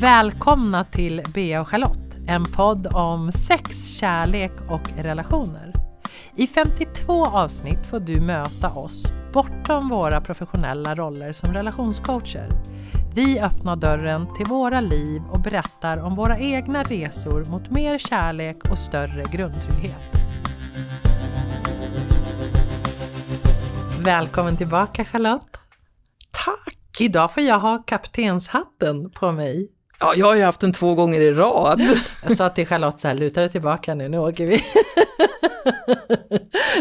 Välkomna till Bea och Charlotte, en podd om sex, kärlek och relationer. I 52 avsnitt får du möta oss bortom våra professionella roller som relationscoacher. Vi öppnar dörren till våra liv och berättar om våra egna resor mot mer kärlek och större grundtrygghet. Välkommen tillbaka Charlotte! Tack! Idag får jag ha kaptenshatten på mig. Ja, jag har ju haft den två gånger i rad. Jag sa till Charlotte så här, luta dig tillbaka nu, nu åker vi.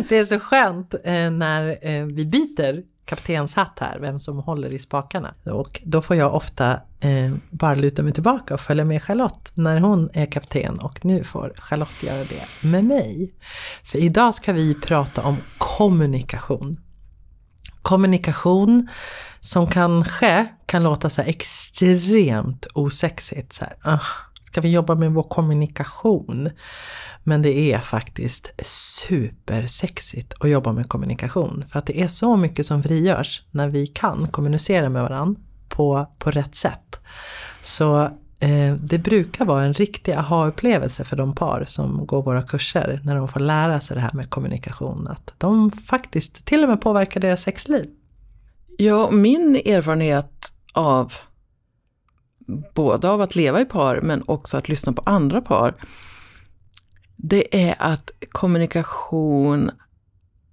Det är så skönt eh, när eh, vi byter kaptenshatt här, vem som håller i spakarna. Och då får jag ofta eh, bara luta mig tillbaka och följa med Charlotte när hon är kapten och nu får Charlotte göra det med mig. För idag ska vi prata om kommunikation. Kommunikation som kanske kan låta så här extremt osexigt. Så här, ah, ska vi jobba med vår kommunikation? Men det är faktiskt supersexigt att jobba med kommunikation. För att det är så mycket som frigörs när vi kan kommunicera med varandra på, på rätt sätt. Så Eh, det brukar vara en riktig aha-upplevelse för de par som går våra kurser när de får lära sig det här med kommunikation. Att de faktiskt till och med påverkar deras sexliv. Ja, min erfarenhet av både av att leva i par men också att lyssna på andra par. Det är att kommunikation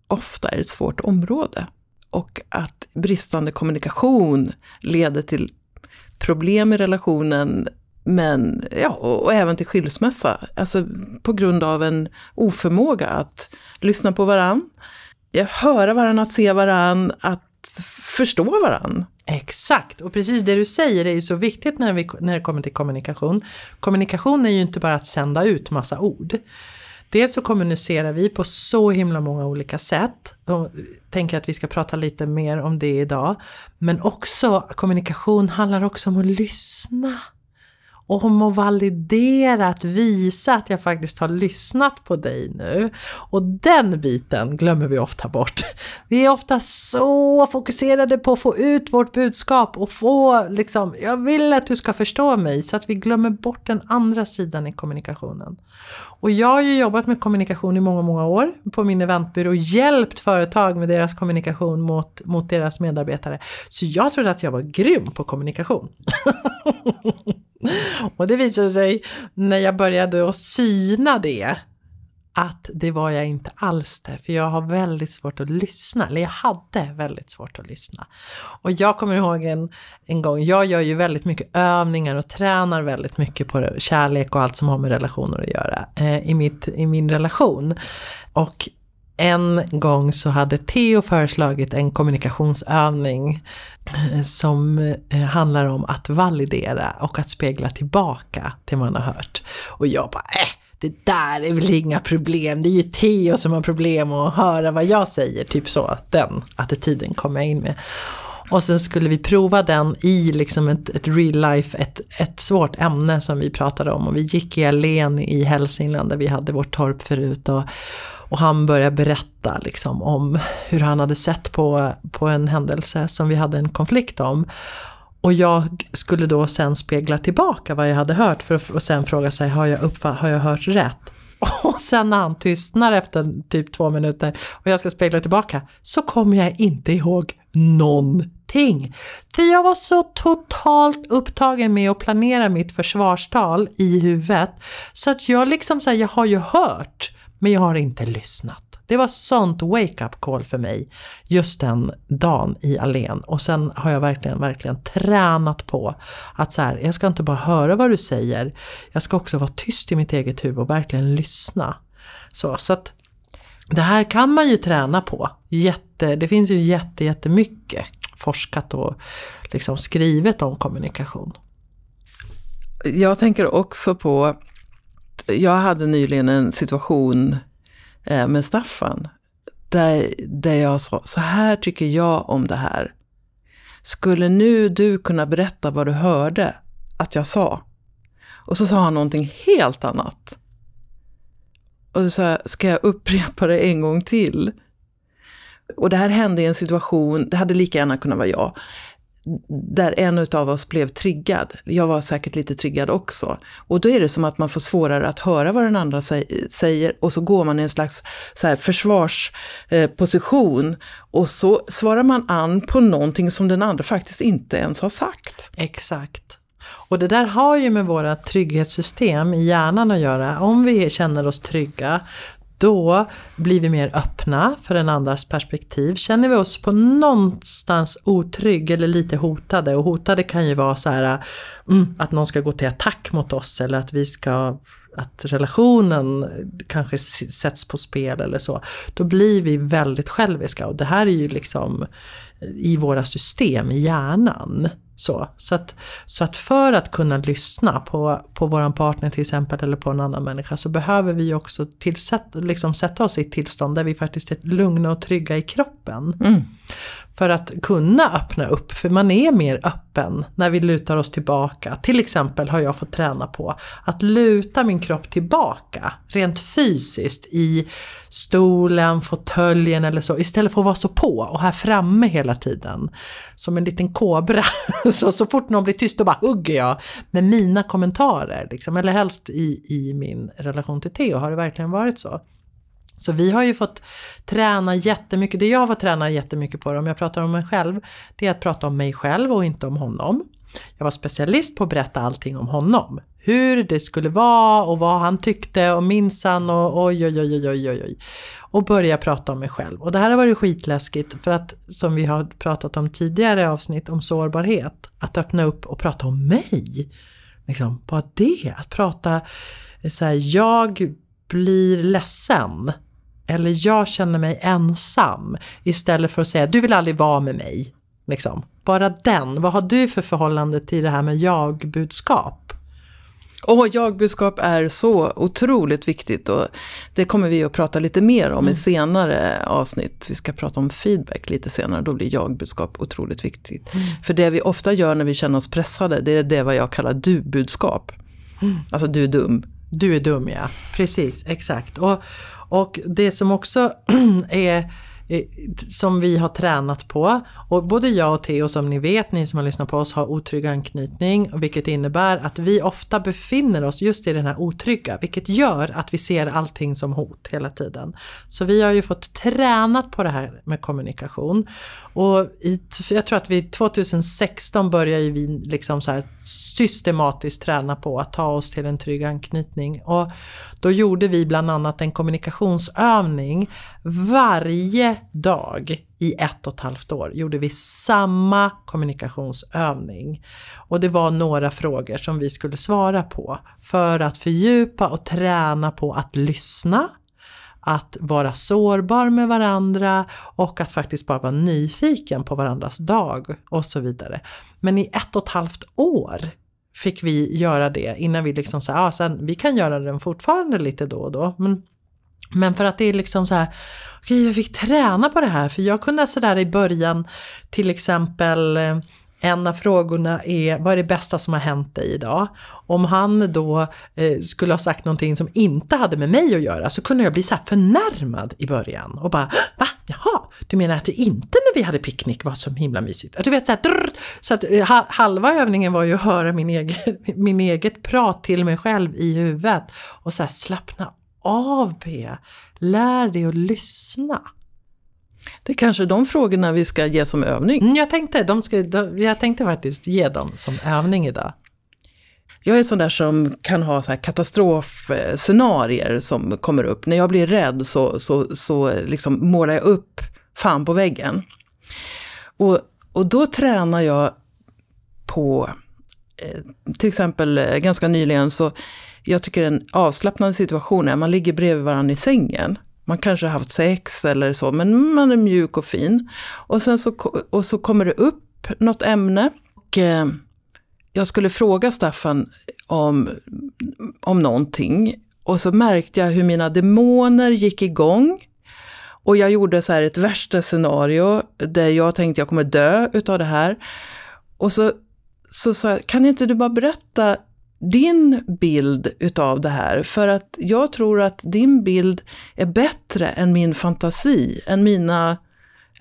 ofta är ett svårt område. Och att bristande kommunikation leder till problem i relationen men, ja, och även till skilsmässa. Alltså på grund av en oförmåga att lyssna på varann, höra varann, att se varann, att förstå varann. Exakt, och precis det du säger är ju så viktigt när, vi, när det kommer till kommunikation. Kommunikation är ju inte bara att sända ut massa ord. Dels så kommunicerar vi på så himla många olika sätt. Och tänker att vi ska prata lite mer om det idag. Men också kommunikation handlar också om att lyssna om att validera, att visa att jag faktiskt har lyssnat på dig nu. Och den biten glömmer vi ofta bort. Vi är ofta så fokuserade på att få ut vårt budskap och få liksom, jag vill att du ska förstå mig, så att vi glömmer bort den andra sidan i kommunikationen. Och jag har ju jobbat med kommunikation i många, många år på min eventbyrå och hjälpt företag med deras kommunikation mot, mot deras medarbetare. Så jag trodde att jag var grym på kommunikation. Och det visade sig när jag började att syna det att det var jag inte alls det, för jag har väldigt svårt att lyssna, eller jag hade väldigt svårt att lyssna. Och jag kommer ihåg en, en gång, jag gör ju väldigt mycket övningar och tränar väldigt mycket på kärlek och allt som har med relationer att göra eh, i, mitt, i min relation. Och en gång så hade Theo föreslagit en kommunikationsövning eh, som eh, handlar om att validera och att spegla tillbaka det man har hört. Och jag bara, äh, det där är väl inga problem, det är ju Theo som har problem att höra vad jag säger, typ så. Den attityden kom jag in med. Och sen skulle vi prova den i liksom ett, ett real life, ett, ett svårt ämne som vi pratade om. Och vi gick i Alen i Hälsingland där vi hade vårt torp förut. Och, och han började berätta liksom om hur han hade sett på, på en händelse som vi hade en konflikt om. Och jag skulle då sen spegla tillbaka vad jag hade hört för att sen fråga sig, har jag, uppfatt, har jag hört rätt? Och sen när han tystnar efter typ två minuter och jag ska spegla tillbaka så kommer jag inte ihåg någonting. För jag var så totalt upptagen med att planera mitt försvarstal i huvudet så att jag liksom säger, jag har ju hört men jag har inte lyssnat. Det var sånt wake-up call för mig just den dagen i Alen. Och sen har jag verkligen, verkligen tränat på att så här, jag ska inte bara höra vad du säger, jag ska också vara tyst i mitt eget huvud och verkligen lyssna. Så, så att det här kan man ju träna på. Jätte, det finns ju jätte, jättemycket forskat och liksom skrivet om kommunikation. Jag tänker också på jag hade nyligen en situation eh, med Staffan. Där, där jag sa, så här tycker jag om det här. Skulle nu du kunna berätta vad du hörde att jag sa? Och så sa han någonting helt annat. Och då sa jag, ska jag upprepa det en gång till? Och det här hände i en situation, det hade lika gärna kunnat vara jag, där en av oss blev triggad. Jag var säkert lite triggad också. Och då är det som att man får svårare att höra vad den andra säger och så går man i en slags så här försvarsposition och så svarar man an på någonting som den andra faktiskt inte ens har sagt. Exakt. Och det där har ju med våra trygghetssystem i hjärnan att göra. Om vi känner oss trygga, då blir vi mer öppna för en andras perspektiv. Känner vi oss på någonstans otrygg eller lite hotade, och hotade kan ju vara så här mm, att någon ska gå till attack mot oss eller att vi ska att relationen kanske sätts på spel eller så. Då blir vi väldigt själviska och det här är ju liksom i våra system i hjärnan. Så, så, att, så att för att kunna lyssna på, på våran partner till exempel eller på en annan människa så behöver vi också tillsätt, liksom sätta oss i ett tillstånd där vi faktiskt är lugna och trygga i kroppen. Mm. För att kunna öppna upp, för man är mer öppen när vi lutar oss tillbaka. Till exempel har jag fått träna på att luta min kropp tillbaka rent fysiskt i stolen, fåtöljen eller så istället för att vara så på och här framme hela tiden. Som en liten kobra. så, så fort någon blir tyst då bara hugger jag med mina kommentarer. Liksom. Eller helst i, i min relation till Theo har det verkligen varit så. Så vi har ju fått träna jättemycket, det jag har fått träna jättemycket på om jag pratar om mig själv, det är att prata om mig själv och inte om honom. Jag var specialist på att berätta allting om honom. Hur det skulle vara och vad han tyckte och minsann och oj oj oj oj oj oj. Och börja prata om mig själv. Och det här har varit skitläskigt för att som vi har pratat om tidigare avsnitt om sårbarhet. Att öppna upp och prata om mig. Liksom, bara det, att prata eh, så här, jag blir ledsen eller jag känner mig ensam. Istället för att säga du vill aldrig vara med mig. Liksom. Bara den. Vad har du för förhållande till det här med jag-budskap? Och jag-budskap är så otroligt viktigt och det kommer vi att prata lite mer om mm. i senare avsnitt. Vi ska prata om feedback lite senare, då blir jag-budskap otroligt viktigt. Mm. För det vi ofta gör när vi känner oss pressade, det är det vad jag kallar du-budskap. Mm. Alltså du är dum. Du är dum ja, precis, exakt. Och, och det som också är Eh, som vi har tränat på. Och både jag och Theo som ni vet, ni som har lyssnat på oss, har otrygg anknytning. Vilket innebär att vi ofta befinner oss just i den här otrygga. Vilket gör att vi ser allting som hot hela tiden. Så vi har ju fått tränat på det här med kommunikation. Och i, jag tror att vi 2016 började vi liksom så här systematiskt träna på att ta oss till en trygg anknytning. Och då gjorde vi bland annat en kommunikationsövning. Varje dag i ett och ett halvt år gjorde vi samma kommunikationsövning. Och det var några frågor som vi skulle svara på för att fördjupa och träna på att lyssna, att vara sårbar med varandra och att faktiskt bara vara nyfiken på varandras dag och så vidare. Men i ett och ett halvt år fick vi göra det innan vi liksom sa, ja sen vi kan göra den fortfarande lite då och då. Men, men för att det är liksom så här, okej okay, jag fick träna på det här för jag kunde sådär i början till exempel eh, en av frågorna är vad är det bästa som har hänt dig idag? Om han då eh, skulle ha sagt någonting som inte hade med mig att göra så kunde jag bli så här förnärmad i början och bara va? Jaha, du menar att det inte när vi hade picknick var så himla mysigt? Du vet så här, drr, så att eh, halva övningen var ju att höra min, egen, min eget prat till mig själv i huvudet och så här slappna av B. Lär dig att lyssna. Det är kanske de frågorna vi ska ge som övning. Mm, jag, tänkte, de ska, jag tänkte faktiskt ge dem som övning idag. Jag är sån där som kan ha så här katastrofscenarier som kommer upp. När jag blir rädd så, så, så liksom målar jag upp fan på väggen. Och, och då tränar jag på, Eh, till exempel eh, ganska nyligen så, jag tycker en avslappnande situation är att man ligger bredvid varandra i sängen. Man kanske har haft sex eller så, men man är mjuk och fin. Och sen så, och så kommer det upp något ämne. Och, eh, jag skulle fråga Staffan om, om någonting. Och så märkte jag hur mina demoner gick igång. Och jag gjorde så här ett värsta scenario där jag tänkte jag kommer dö utav det här. Och så så sa jag, kan inte du bara berätta din bild utav det här. För att jag tror att din bild är bättre än min fantasi, än mina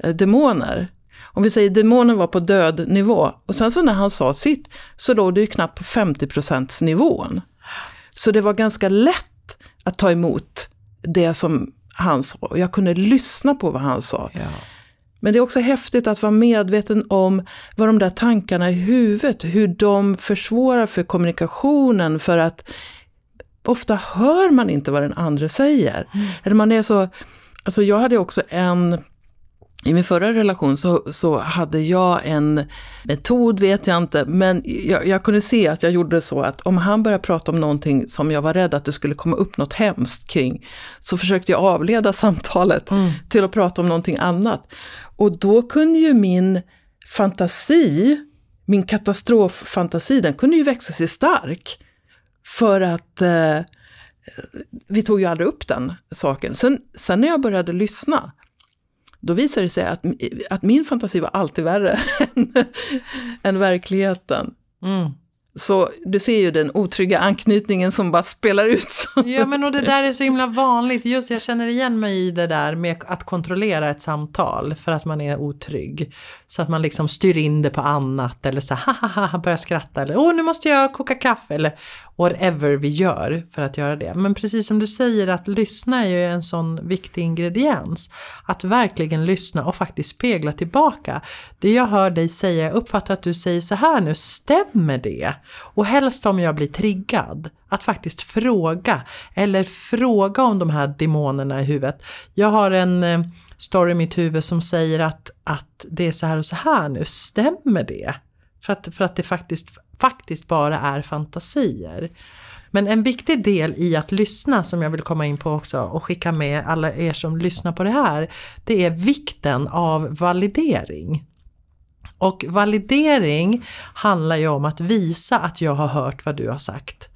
eh, demoner. om vi säger demonen var på död nivå och sen så när han sa sitt så låg det ju knappt på 50% nivån. Så det var ganska lätt att ta emot det som han sa. Och jag kunde lyssna på vad han sa. Ja. Men det är också häftigt att vara medveten om vad de där tankarna i huvudet, hur de försvårar för kommunikationen för att ofta hör man inte vad den andra säger. Mm. Eller man är så, alltså jag hade också en i min förra relation så, så hade jag en metod, vet jag inte, men jag, jag, kunde se att jag gjorde så att om han började prata om någonting som jag var rädd att det skulle komma upp något hemskt kring, så försökte jag avleda samtalet mm. till att prata om någonting annat. Och då kunde ju min fantasi, min katastroffantasi, den kunde ju växa sig stark. För att eh, vi tog ju aldrig upp den saken. Sen, sen när jag började lyssna, då visade det sig att, att min fantasi var alltid värre än, än verkligheten. Mm. Så du ser ju den otrygga anknytningen som bara spelar ut. Ja men och det där är så himla vanligt. Just jag känner igen mig i det där med att kontrollera ett samtal för att man är otrygg. Så att man liksom styr in det på annat eller så ha ha ha börjar skratta eller åh nu måste jag koka kaffe eller whatever vi gör för att göra det. Men precis som du säger att lyssna är ju en sån viktig ingrediens. Att verkligen lyssna och faktiskt spegla tillbaka. Det jag hör dig säga, jag uppfattar att du säger så här nu, stämmer det? Och helst om jag blir triggad, att faktiskt fråga. Eller fråga om de här demonerna i huvudet. Jag har en eh, story i mitt huvud som säger att, att det är så här och så här nu, stämmer det? För att, för att det faktiskt, faktiskt bara är fantasier. Men en viktig del i att lyssna som jag vill komma in på också och skicka med alla er som lyssnar på det här. Det är vikten av validering. Och validering handlar ju om att visa att jag har hört vad du har sagt.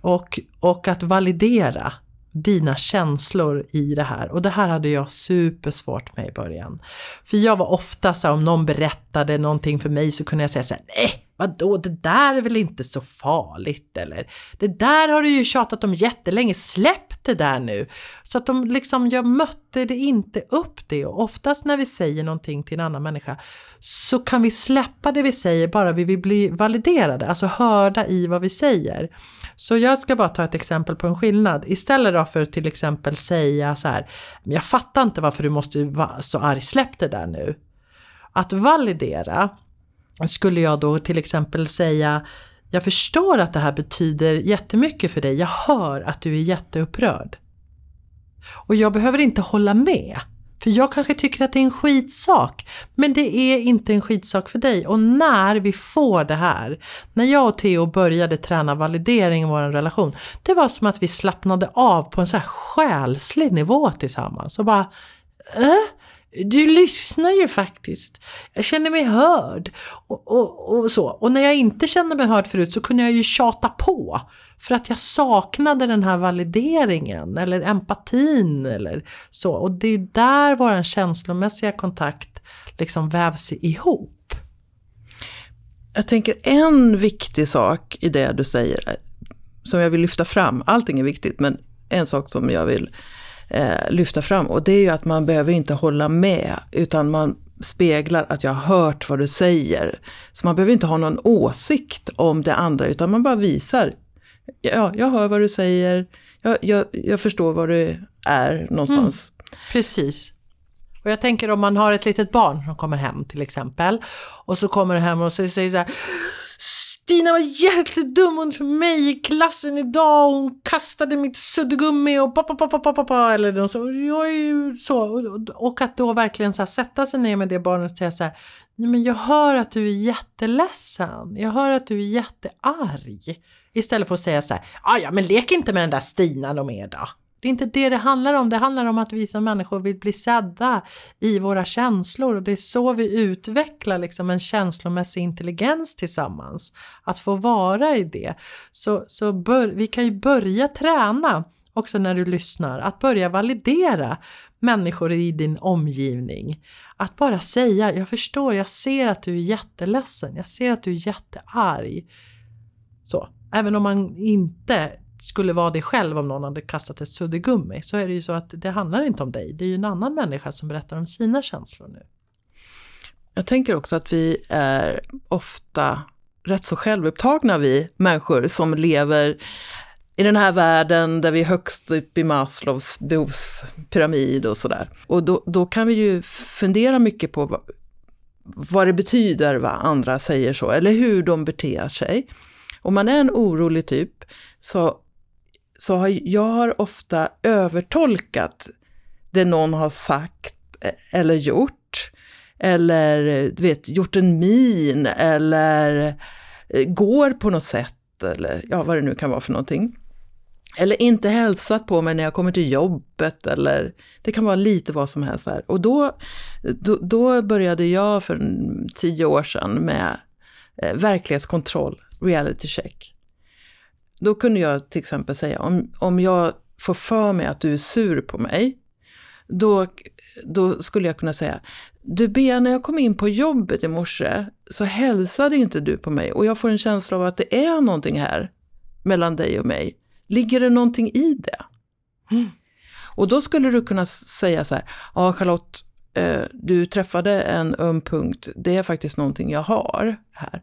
Och, och att validera dina känslor i det här. Och det här hade jag supersvårt med i början. För jag var ofta så om någon berättade någonting för mig så kunde jag säga så här, nej vadå det där är väl inte så farligt eller det där har du ju tjatat om jättelänge, släpp det där nu. Så att de liksom, jag mötte det inte upp det och oftast när vi säger någonting till en annan människa så kan vi släppa det vi säger bara vi vill bli validerade, alltså hörda i vad vi säger. Så jag ska bara ta ett exempel på en skillnad. Istället då för att till exempel säga så här, jag fattar inte varför du måste vara så arg, släpp det där nu. Att validera skulle jag då till exempel säga jag förstår att det här betyder jättemycket för dig. Jag hör att du är jätteupprörd. Och jag behöver inte hålla med. För jag kanske tycker att det är en skitsak. Men det är inte en skitsak för dig. Och när vi får det här. När jag och Theo började träna validering i vår relation. Det var som att vi slappnade av på en så här själslig nivå tillsammans. Och bara, äh? Du lyssnar ju faktiskt. Jag känner mig hörd. Och, och, och, så. och när jag inte kände mig hörd förut så kunde jag ju tjata på. För att jag saknade den här valideringen eller empatin eller så. Och det är där vår känslomässiga kontakt liksom vävs ihop. Jag tänker en viktig sak i det du säger, eh, som jag vill lyfta fram. Allting är viktigt, men en sak som jag vill eh, lyfta fram. Och det är ju att man behöver inte hålla med, utan man speglar att jag har hört vad du säger. Så man behöver inte ha någon åsikt om det andra, utan man bara visar. Ja, jag hör vad du säger, jag, jag, jag förstår var du är någonstans. Mm, precis. Och jag tänker om man har ett litet barn som kommer hem till exempel. Och så kommer det hem och säger så här Stina var jättedum mot mig i klassen idag och hon kastade mitt suddgummi och pappa, pappa, pappa, pappa eller något så. Jag är ju så. Och att då verkligen så här, sätta sig ner med det barnet och säga så här. Nej, men jag hör att du är jätteledsen. Jag hör att du är jättearg. Istället för att säga så här. Ah, ja, men lek inte med den där Stina och mer då. Det är inte det det handlar om. Det handlar om att vi som människor vill bli sedda i våra känslor och det är så vi utvecklar liksom en känslomässig intelligens tillsammans. Att få vara i det. Så, så bör, vi kan ju börja träna också när du lyssnar, att börja validera människor i din omgivning. Att bara säga, jag förstår, jag ser att du är jätteledsen, jag ser att du är jättearg. Så, även om man inte skulle vara det själv om någon hade kastat ett suddgummi så är det ju så att det handlar inte om dig. Det är ju en annan människa som berättar om sina känslor nu. Jag tänker också att vi är ofta rätt så självupptagna vi människor som lever i den här världen där vi är högst upp i Maslows behovspyramid och sådär. Och då, då kan vi ju fundera mycket på vad, vad det betyder vad andra säger så, eller hur de beter sig. Om man är en orolig typ så, så har jag har ofta övertolkat det någon har sagt eh, eller gjort. Eller du vet, gjort en min eller eh, går på något sätt eller ja, vad det nu kan vara för någonting. Eller inte hälsat på mig när jag kommer till jobbet eller det kan vara lite vad som helst. Här. Och då, då, då började jag för tio år sedan med eh, verklighetskontroll, reality check. Då kunde jag till exempel säga om, om jag får för mig att du är sur på mig, då, då skulle jag kunna säga du Bea, när jag kom in på jobbet i morse så hälsade inte du på mig och jag får en känsla av att det är någonting här mellan dig och mig. Ligger det någonting i det? Mm. Och då skulle du kunna säga så här, ja Charlotte, eh, du träffade en öm punkt, det är faktiskt någonting jag har här.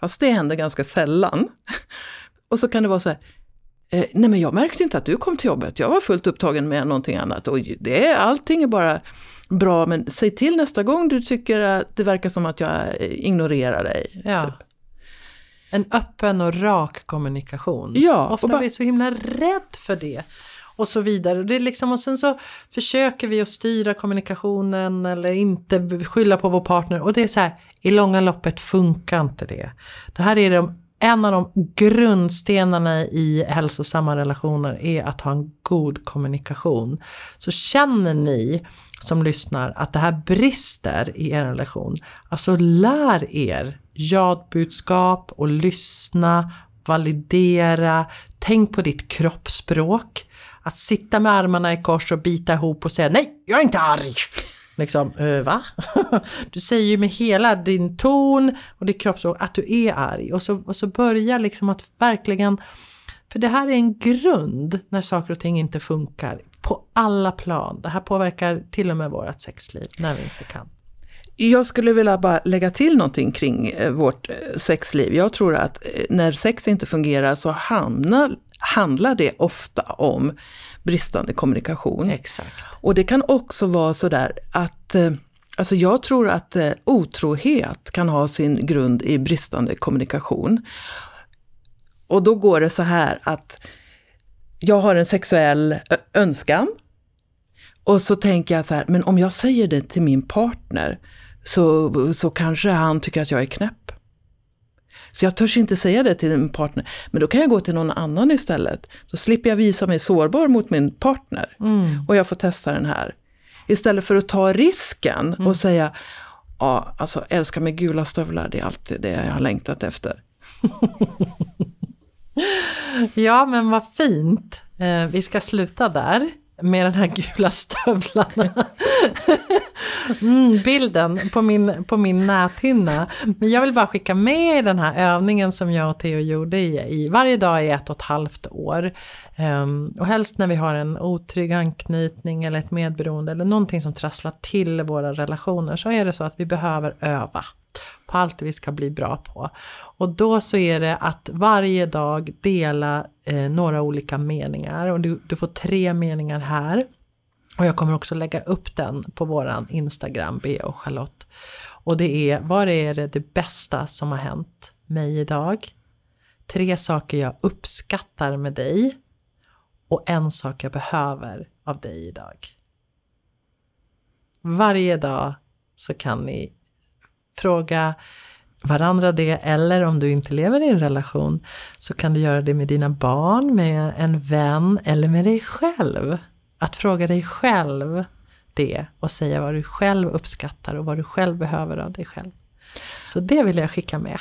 Fast det händer ganska sällan. Och så kan det vara så här, eh, nej men jag märkte inte att du kom till jobbet, jag var fullt upptagen med någonting annat. Och det, allting är bara bra, men säg till nästa gång du tycker att det verkar som att jag ignorerar dig. Ja. Typ. En öppen och rak kommunikation. Ja, Ofta bara... är vi så himla rädd för det. Och så vidare. Det är liksom, och sen så försöker vi att styra kommunikationen eller inte skylla på vår partner. Och det är så här, i långa loppet funkar inte det. Det här är de, en av de grundstenarna i hälsosamma relationer är att ha en god kommunikation. Så känner ni som lyssnar att det här brister i er relation, alltså lär er ja-budskap och lyssna, validera, tänk på ditt kroppsspråk. Att sitta med armarna i kors och bita ihop och säga nej, jag är inte arg. Liksom, eh, va? Du säger ju med hela din ton och ditt kroppsspråk att du är arg. Och så, och så börja liksom att verkligen för det här är en grund när saker och ting inte funkar på alla plan. Det här påverkar till och med vårt sexliv när vi inte kan. Jag skulle vilja bara lägga till någonting kring eh, vårt eh, sexliv. Jag tror att eh, när sex inte fungerar så hamnar, handlar det ofta om bristande kommunikation. Exakt. Och det kan också vara sådär att Alltså jag tror att otrohet kan ha sin grund i bristande kommunikation. Och då går det så här att jag har en sexuell önskan. Och så tänker jag så här, men om jag säger det till min partner så, så kanske han tycker att jag är knäpp. Så jag törs inte säga det till min partner. Men då kan jag gå till någon annan istället. Då slipper jag visa mig sårbar mot min partner. Mm. Och jag får testa den här. Istället för att ta risken mm. och säga, ja, alltså älska med gula stövlar, det är alltid det jag har längtat efter. ja, men vad fint. Eh, vi ska sluta där med den här gula stövlarna. Mm, bilden på min, på min näthinna. Men jag vill bara skicka med den här övningen som jag och Theo gjorde i, i varje dag i ett och ett halvt år. Um, och helst när vi har en otrygg anknytning eller ett medberoende eller någonting som trasslar till våra relationer så är det så att vi behöver öva på allt vi ska bli bra på. Och då så är det att varje dag dela eh, några olika meningar och du, du får tre meningar här. Och jag kommer också lägga upp den på våran Instagram, Bea och Charlotte. Och det är, vad är det, det bästa som har hänt mig idag? Tre saker jag uppskattar med dig. Och en sak jag behöver av dig idag. Varje dag så kan ni fråga varandra det eller om du inte lever i en relation så kan du göra det med dina barn, med en vän eller med dig själv. Att fråga dig själv det och säga vad du själv uppskattar och vad du själv behöver av dig själv. Så det vill jag skicka med.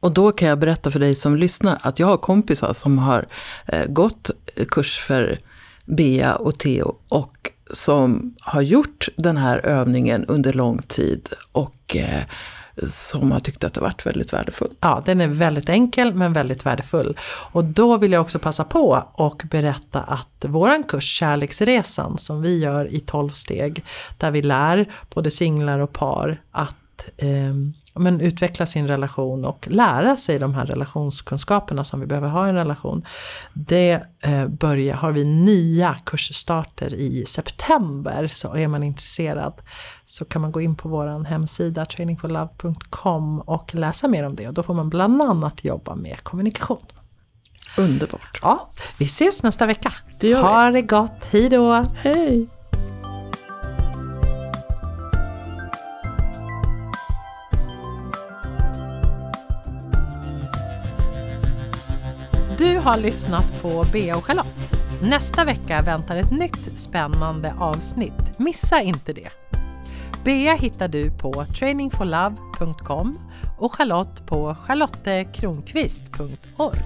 Och då kan jag berätta för dig som lyssnar att jag har kompisar som har eh, gått kurs för Bea och Theo och som har gjort den här övningen under lång tid och Eh, som har tyckt att det varit väldigt värdefullt. Ja, den är väldigt enkel men väldigt värdefull. Och då vill jag också passa på och berätta att våran kurs Kärleksresan som vi gör i 12 steg där vi lär både singlar och par att att eh, men utveckla sin relation och lära sig de här relationskunskaperna som vi behöver ha i en relation. Det eh, börjar, har vi nya kursstarter i september så är man intresserad så kan man gå in på vår hemsida trainingforlove.com och läsa mer om det och då får man bland annat jobba med kommunikation. Underbart. Ja, vi ses nästa vecka. Det gör vi. ha det gott, hejdå! Hej! Du har lyssnat på Bea och Charlotte. Nästa vecka väntar ett nytt spännande avsnitt. Missa inte det! Bea hittar du på trainingforlove.com och Charlotte på charlottekronqvist.org.